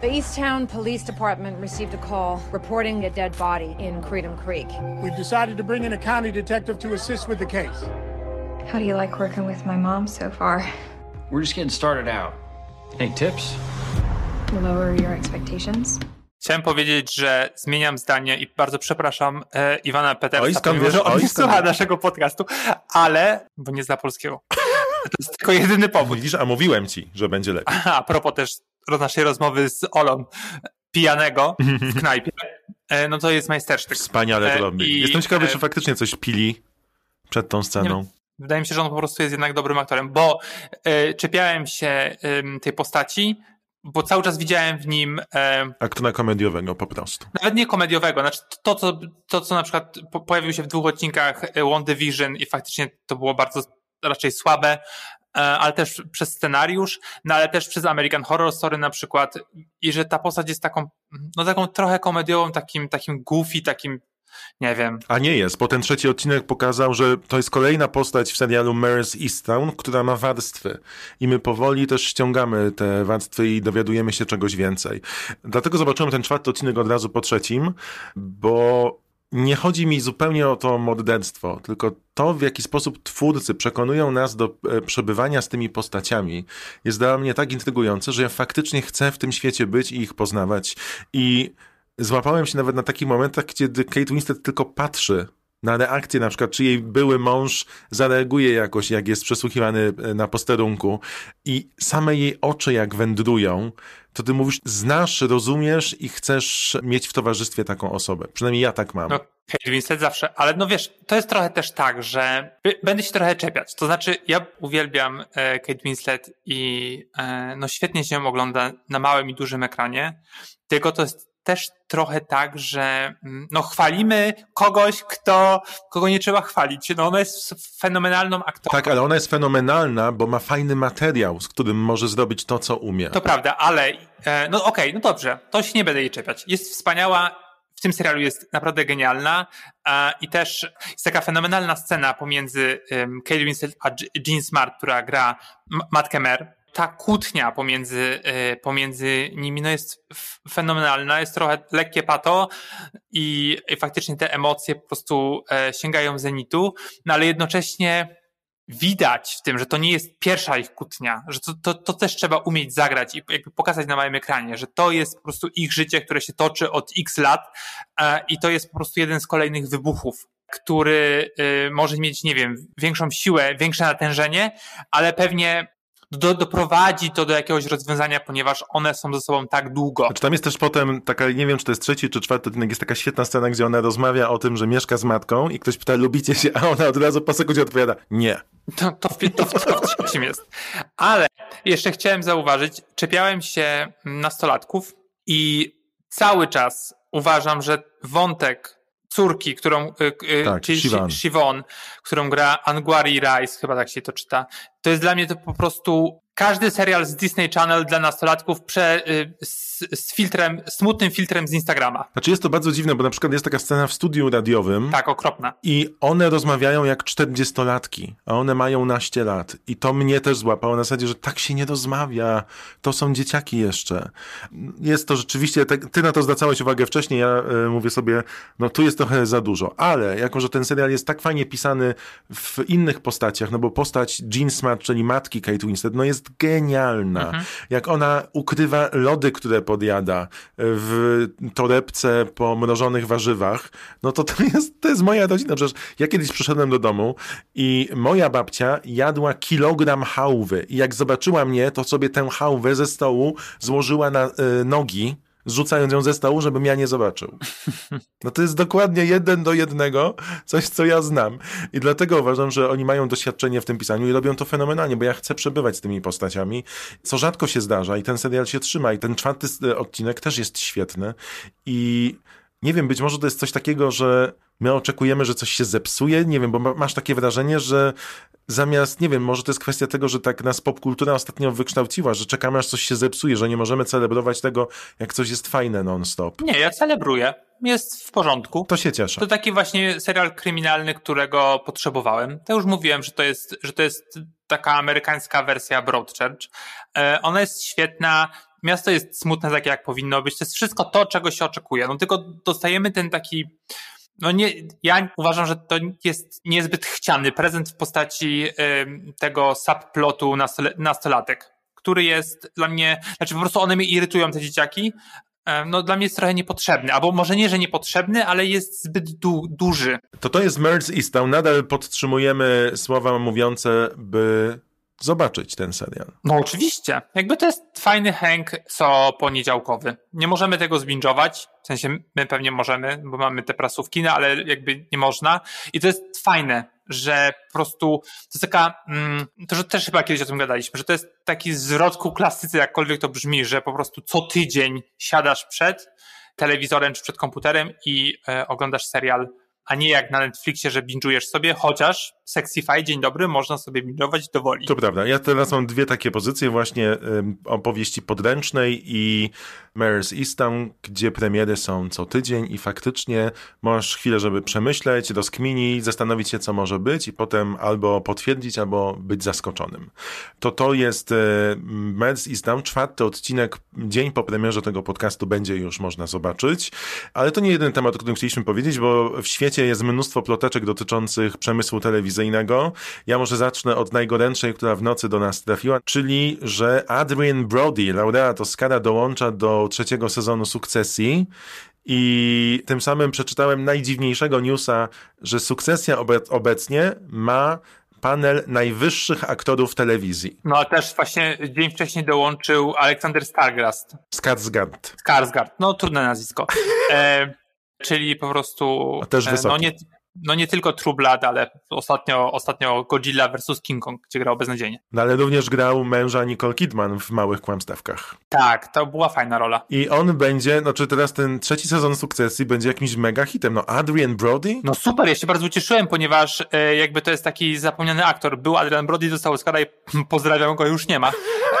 The Easttown Police Department received a call reporting a dead body in Creedham Creek. We've decided to bring in a county detective to assist with the case. How do you like working with my mom so far? We're just getting started out. Any tips? Lower your expectations. Chciałem powiedzieć, że zmieniam zdanie i bardzo przepraszam e, Iwana Petersa, oj, skąd wiesz, że on nie słucha naszego podcastu, ale, bo nie zna polskiego. To jest tylko jedyny powód. Widzisz, a mówiłem ci, że będzie lepiej. A propos też naszej rozmowy z Olą pijanego w knajpie, e, no to jest majstersztyk. Wspaniale to e, robi. Jestem ciekawy, czy faktycznie coś pili przed tą sceną. Wydaje mi się, że on po prostu jest jednak dobrym aktorem, bo e, czepiałem się tej postaci, bo cały czas widziałem w nim. E, Aktora komediowego po prostu. Nawet nie komediowego. Znaczy to, co, to, co na przykład pojawił się w dwóch odcinkach One Division i faktycznie to było bardzo raczej słabe. E, ale też przez scenariusz, no ale też przez American Horror Story na przykład i że ta postać jest taką, no taką trochę komediową, takim, takim goofy, takim nie wiem. A nie jest, bo ten trzeci odcinek pokazał, że to jest kolejna postać w serialu Mare's Easttown, która ma warstwy. I my powoli też ściągamy te warstwy i dowiadujemy się czegoś więcej. Dlatego zobaczyłem ten czwarty odcinek od razu po trzecim, bo nie chodzi mi zupełnie o to morderstwo, tylko to, w jaki sposób twórcy przekonują nas do e, przebywania z tymi postaciami, jest dla mnie tak intrygujące, że ja faktycznie chcę w tym świecie być i ich poznawać. I złapałem się nawet na takich momentach, kiedy Kate Winslet tylko patrzy na reakcję, na przykład, czy jej były mąż zareaguje jakoś, jak jest przesłuchiwany e, na posterunku i same jej oczy jak wędrują, to ty mówisz, znasz, rozumiesz i chcesz mieć w towarzystwie taką osobę. Przynajmniej ja tak mam. No, Kate Winslet zawsze, ale no wiesz, to jest trochę też tak, że będę się trochę czepiać. To znaczy, ja uwielbiam e, Kate Winslet i e, no świetnie się ją ogląda na małym i dużym ekranie, tylko to jest też trochę tak, że mm, no, chwalimy kogoś, kto, kogo nie trzeba chwalić. No, ona jest fenomenalną aktorką. Tak, ale ona jest fenomenalna, bo ma fajny materiał, z którym może zrobić to, co umie. To prawda, ale e, no okej, okay, no dobrze, to się nie będę jej czepiać. Jest wspaniała, w tym serialu jest naprawdę genialna i też jest taka fenomenalna scena pomiędzy Kate Winslet a Jean Smart, która gra Matkę Mer ta kłótnia pomiędzy, e, pomiędzy nimi no jest fenomenalna, jest trochę lekkie pato i, i faktycznie te emocje po prostu e, sięgają zenitu, no ale jednocześnie widać w tym, że to nie jest pierwsza ich kłótnia, że to, to, to też trzeba umieć zagrać i jakby pokazać na małym ekranie, że to jest po prostu ich życie, które się toczy od x lat e, i to jest po prostu jeden z kolejnych wybuchów, który y, może mieć, nie wiem, większą siłę, większe natężenie, ale pewnie do, doprowadzi to do jakiegoś rozwiązania, ponieważ one są ze sobą tak długo. Znaczy tam jest też potem taka, nie wiem czy to jest trzeci czy czwarty odcinek, jest taka świetna scena, gdzie ona rozmawia o tym, że mieszka z matką i ktoś pyta, lubicie się, a ona od razu po sekundzie odpowiada, nie. To, to, to, to, to w czym jest. Ale jeszcze chciałem zauważyć, czepiałem się nastolatków i cały czas uważam, że wątek córki, którą, tak, czyli. Siobhan, którą gra Angwari Rice, chyba tak się to czyta. To jest dla mnie to po prostu każdy serial z Disney Channel dla nastolatków prze, z, z, filtrem, smutnym filtrem z Instagrama. Znaczy jest to bardzo dziwne, bo na przykład jest taka scena w studiu radiowym. Tak, okropna. I one rozmawiają jak czterdziestolatki, a one mają naście lat. I to mnie też złapało na zasadzie, że tak się nie rozmawia. To są dzieciaki jeszcze. Jest to rzeczywiście, ty na to zwracałeś uwagę wcześniej, ja y, mówię sobie, no tu jest trochę za dużo. Ale jako, że ten serial jest tak fajnie pisany w innych postaciach, no bo postać Jean Smart, czyli matki Kate Winslet, no jest genialna. Mhm. Jak ona ukrywa lody, które podjada w torebce po mrożonych warzywach, no to to jest, to jest moja rodzina. Przecież ja kiedyś przyszedłem do domu i moja babcia jadła kilogram hałwy i jak zobaczyła mnie, to sobie tę hałwę ze stołu złożyła na y, nogi zrzucając ją ze stołu, żebym ja nie zobaczył. No to jest dokładnie jeden do jednego coś, co ja znam. I dlatego uważam, że oni mają doświadczenie w tym pisaniu i robią to fenomenalnie, bo ja chcę przebywać z tymi postaciami, co rzadko się zdarza i ten serial się trzyma i ten czwarty odcinek też jest świetny i nie wiem, być może to jest coś takiego, że my oczekujemy, że coś się zepsuje, nie wiem, bo masz takie wrażenie, że zamiast, nie wiem, może to jest kwestia tego, że tak nas popkultura ostatnio wykształciła, że czekamy aż coś się zepsuje, że nie możemy celebrować tego, jak coś jest fajne non-stop. Nie, ja celebruję. Jest w porządku. To się cieszę. To taki właśnie serial kryminalny, którego potrzebowałem. To już mówiłem, że to jest, że to jest taka amerykańska wersja Broadchurch. E, ona jest świetna. Miasto jest smutne takie, jak powinno być. To jest wszystko to, czego się oczekuje. No tylko dostajemy ten taki no nie, ja uważam, że to jest niezbyt chciany prezent w postaci y, tego subplotu nastolatek, który jest dla mnie, znaczy po prostu one mnie irytują, te dzieciaki, no dla mnie jest trochę niepotrzebny, albo może nie, że niepotrzebny, ale jest zbyt du duży. To to jest Merz Easttown, nadal podtrzymujemy słowa mówiące, by zobaczyć ten serial. No oczywiście. Jakby to jest fajny hęk co poniedziałkowy. Nie możemy tego zbingować, w sensie my pewnie możemy, bo mamy te prasówki, no ale jakby nie można. I to jest fajne, że po prostu to jest taka, mm, to że też chyba kiedyś o tym gadaliśmy, że to jest taki zwrot ku jakkolwiek to brzmi, że po prostu co tydzień siadasz przed telewizorem czy przed komputerem i e, oglądasz serial a nie jak na Netflixie, że binge'ujesz sobie, chociaż Sexify, dzień dobry, można sobie binge'ować do woli. To prawda. Ja teraz mam dwie takie pozycje właśnie um, opowieści podręcznej i Mayor's Easton, gdzie premiery są co tydzień i faktycznie masz chwilę, żeby przemyśleć, rozkminić, zastanowić się, co może być i potem albo potwierdzić, albo być zaskoczonym. To to jest e, Mayor's Easton, czwarty odcinek, dzień po premierze tego podcastu będzie już można zobaczyć, ale to nie jeden temat, o którym chcieliśmy powiedzieć, bo w świecie jest mnóstwo ploteczek dotyczących przemysłu telewizyjnego. Ja może zacznę od najgorętszej, która w nocy do nas trafiła, czyli, że Adrian Brody, laureat Oscara, dołącza do trzeciego sezonu Sukcesji i tym samym przeczytałem najdziwniejszego newsa, że Sukcesja obecnie ma panel najwyższych aktorów telewizji. No a też właśnie dzień wcześniej dołączył Aleksander Stargast. Skarsgård. Skarsgård, no trudne nazwisko. E, czyli po prostu... A też e, wysoki. No nie, no nie tylko True Blood, ale ostatnio, ostatnio Godzilla vs. King Kong, gdzie grał beznadziejnie. No ale również grał męża Nicole Kidman w Małych Kłamstewkach. Tak, to była fajna rola. I on będzie, no czy teraz ten trzeci sezon sukcesji będzie jakimś mega hitem. No Adrian Brody? No super, ja się bardzo ucieszyłem, ponieważ e, jakby to jest taki zapomniany aktor. Był Adrian Brody, dostał Oscara i pozdrawiam go, już nie ma.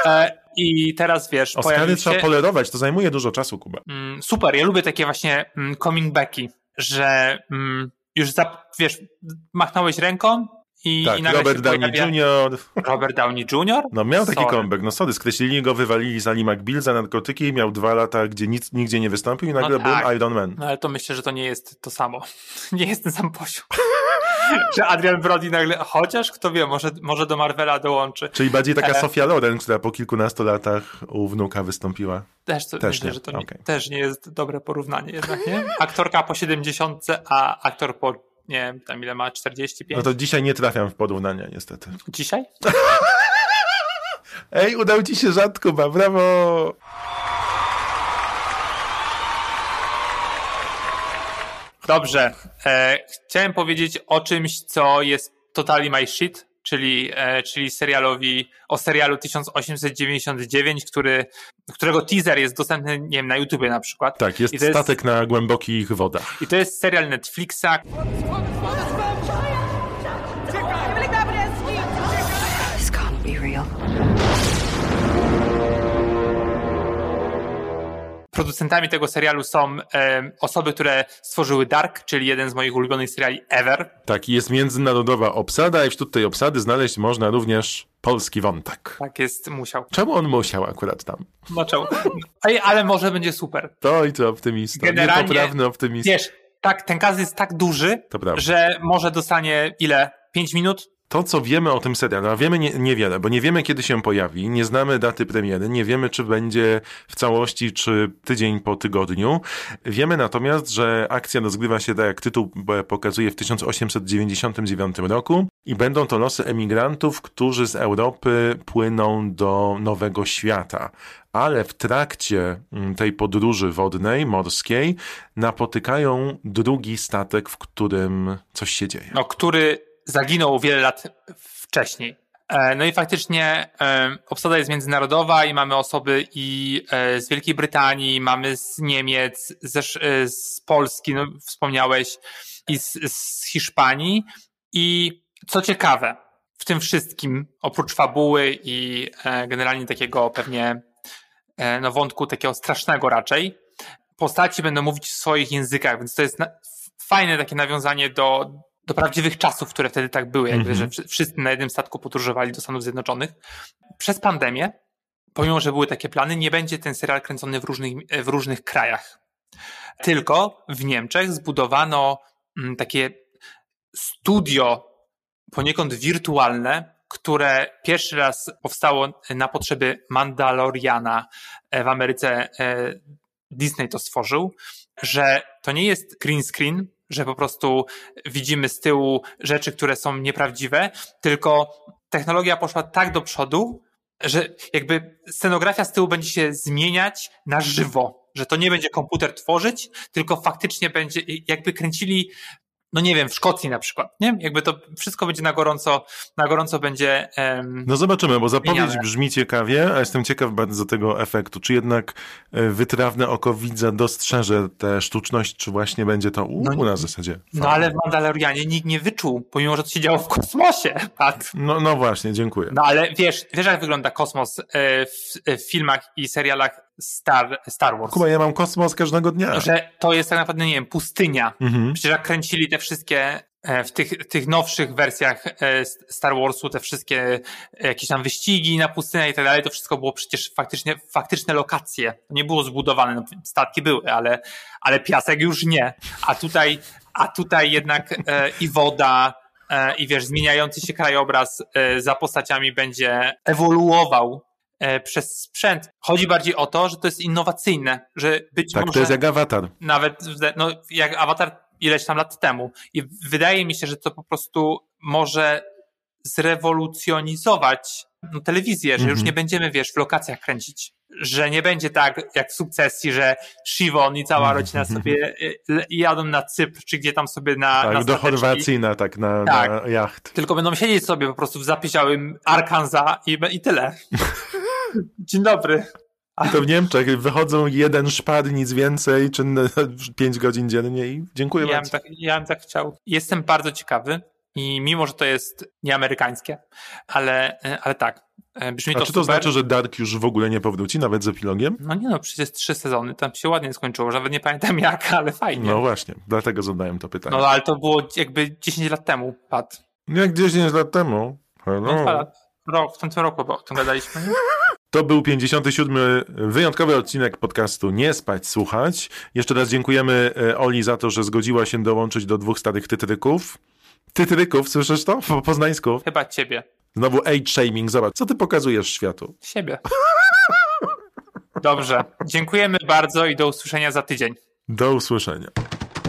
E, I teraz wiesz, Oscary się... trzeba polerować, to zajmuje dużo czasu, Kuba. Mm, super, ja lubię takie właśnie mm, coming backi, że mm, już, za, wiesz, machnąłeś ręką i, tak, i nagle Robert Downey. Jr. Robert Downey Jr.? No miał taki Sorry. comeback, no sorry, skreślili go, wywalili z Ali McBeal za narkotyki, miał dwa lata, gdzie nic, nigdzie nie wystąpił i nagle No tak. był Iron Man. No ale to myślę, że to nie jest to samo. Nie jest ten sam poziom. że Adrian Brody nagle, chociaż kto wie, może, może do Marvela dołączy. Czyli bardziej taka Sofia Loren, która po kilkunastu latach u wnuka wystąpiła. Też, to, Też myślę, nie, że to nie, okej. też nie jest dobre porównanie jednak, nie? Aktorka po 70, a aktor po, nie wiem, tam ile ma, 45? No to dzisiaj nie trafiam w porównania, niestety. Dzisiaj? Ej, udał ci się Kuba, brawo! Dobrze. E, chciałem powiedzieć o czymś, co jest totally my shit, czyli, e, czyli serialowi, o serialu 1899, który, którego teaser jest dostępny, nie wiem, na YouTubie na przykład. Tak, jest statek na głębokich wodach. I to jest serial Netflixa, Producentami tego serialu są e, osoby, które stworzyły Dark, czyli jeden z moich ulubionych seriali ever. Tak, jest międzynarodowa obsada i wśród tej obsady znaleźć można również polski wątek. Tak jest, musiał. Czemu on musiał akurat tam? Zaczął. Ej, ale może będzie super. To i to optymista. Generalnie, Niepoprawny optymista. Wiesz, tak, ten kaz jest tak duży, że może dostanie ile? 5 minut? To, co wiemy o tym serialu, a wiemy nie, niewiele, bo nie wiemy, kiedy się pojawi, nie znamy daty premiery, nie wiemy, czy będzie w całości, czy tydzień po tygodniu. Wiemy natomiast, że akcja rozgrywa się, tak jak tytuł pokazuje, w 1899 roku i będą to losy emigrantów, którzy z Europy płyną do Nowego Świata. Ale w trakcie mm, tej podróży wodnej, morskiej, napotykają drugi statek, w którym coś się dzieje. no, który zaginął wiele lat wcześniej. E, No i faktycznie e, obsada jest międzynarodowa i mamy osoby i e, z Wielkiej Brytanii, mamy z Niemiec, z Polski, no wspomniałeś, i z, z Hiszpanii. I co ciekawe, w tym wszystkim, oprócz fabuły i generalnie takiego pewnie no, wątku takiego strasznego raczej, postaci będą mówić w swoich językach, więc to jest fajne takie nawiązanie do, do prawdziwych czasów, które wtedy tak były, jakby, Mhm. że wszy- wszyscy na jednym statku podróżowali do Stanów Zjednoczonych. Przez pandemię, pomimo, że były takie plany, nie będzie ten serial kręcony w różnych, w różnych krajach. Tylko w Niemczech zbudowano mm, takie studio poniekąd wirtualne, które pierwszy raz powstało na potrzeby Mandaloriana e, w Ameryce. e, Disney to stworzył, że to nie jest green screen, że po prostu widzimy z tyłu rzeczy, które są nieprawdziwe, tylko technologia poszła tak do przodu, że jakby scenografia z tyłu będzie się zmieniać na żywo, że to nie będzie komputer tworzyć, tylko faktycznie będzie, jakby kręcili, no nie wiem, w Szkocji na przykład, nie? Jakby to wszystko będzie na gorąco, na gorąco będzie em, No zobaczymy, bo zapowiedź Zmieniane. brzmi ciekawie, a jestem ciekaw bardzo tego efektu. Czy jednak e, wytrawne oko widza dostrzeże tę sztuczność, czy właśnie będzie to u, No na zasadzie? No ale w Mandalorianie nikt nie wyczuł, pomimo, że to się działo w kosmosie, Pat. No, no właśnie, dziękuję. No ale wiesz, wiesz jak wygląda kosmos e, w, w filmach i serialach Star, Star Wars? Kuba, ja mam kosmos każdego dnia. Że to jest tak naprawdę, nie wiem, pustynia. Mhm. Przecież jak kręcili te wszystkie e, w tych, tych nowszych wersjach e, Star Warsu, te wszystkie e, jakieś tam wyścigi na pustynię i tak dalej, to wszystko było przecież faktycznie, faktyczne lokacje. Nie było zbudowane, no, statki były, ale, ale piasek już nie. A tutaj, a tutaj jednak e, i woda, i wiesz, zmieniający się krajobraz za postaciami będzie ewoluował przez sprzęt. Chodzi bardziej o to, że to jest innowacyjne, że być Tak, może to jest jak awatar. nawet no, jak awatar ileś tam lat temu. I wydaje mi się, że to po prostu może zrewolucjonizować no, telewizję, że już Mhm. nie będziemy, wiesz, w lokacjach kręcić. Że nie będzie tak jak w sukcesji, że Siwon i cała rodzina sobie y, jadą na Cypr, czy gdzie tam sobie na. Tak, na do. Chorwacji na, tak, na, Tak. na jacht. Tylko będą siedzieć sobie po prostu w zapisiałym Arkansas i, i tyle. Dzień dobry. I to w Niemczech wychodzą jeden szpad, nic więcej, czynne 5 godzin dziennie i dziękuję Ja bym, bardzo. tak, ja bym tak chciał. Jestem bardzo ciekawy i mimo, że to jest nieamerykańskie, ale, e, ale tak, e, brzmi A to czy to super. znaczy, że Dark już w ogóle nie powróci, nawet z epilogiem? No nie no, przecież trzy sezony, tam się ładnie skończyło, nawet nie pamiętam jak, ale fajnie. No właśnie, dlatego zadałem to pytanie. No ale to było jakby 10 lat temu, Pat. Jak 10 lat temu. Hello. No, dwa lat. Rok, w tamtym roku, o tym gadaliśmy. To był 57. wyjątkowy odcinek podcastu Nie spać, słuchać. Jeszcze raz dziękujemy e, Oli za to, że zgodziła się dołączyć do dwóch starych tytryków. Tytryków, słyszysz to? Po poznańsku. Chyba ciebie. Znowu age shaming, zobacz, co ty pokazujesz światu? Siebie. Dobrze. Dziękujemy bardzo i do usłyszenia za tydzień. Do usłyszenia.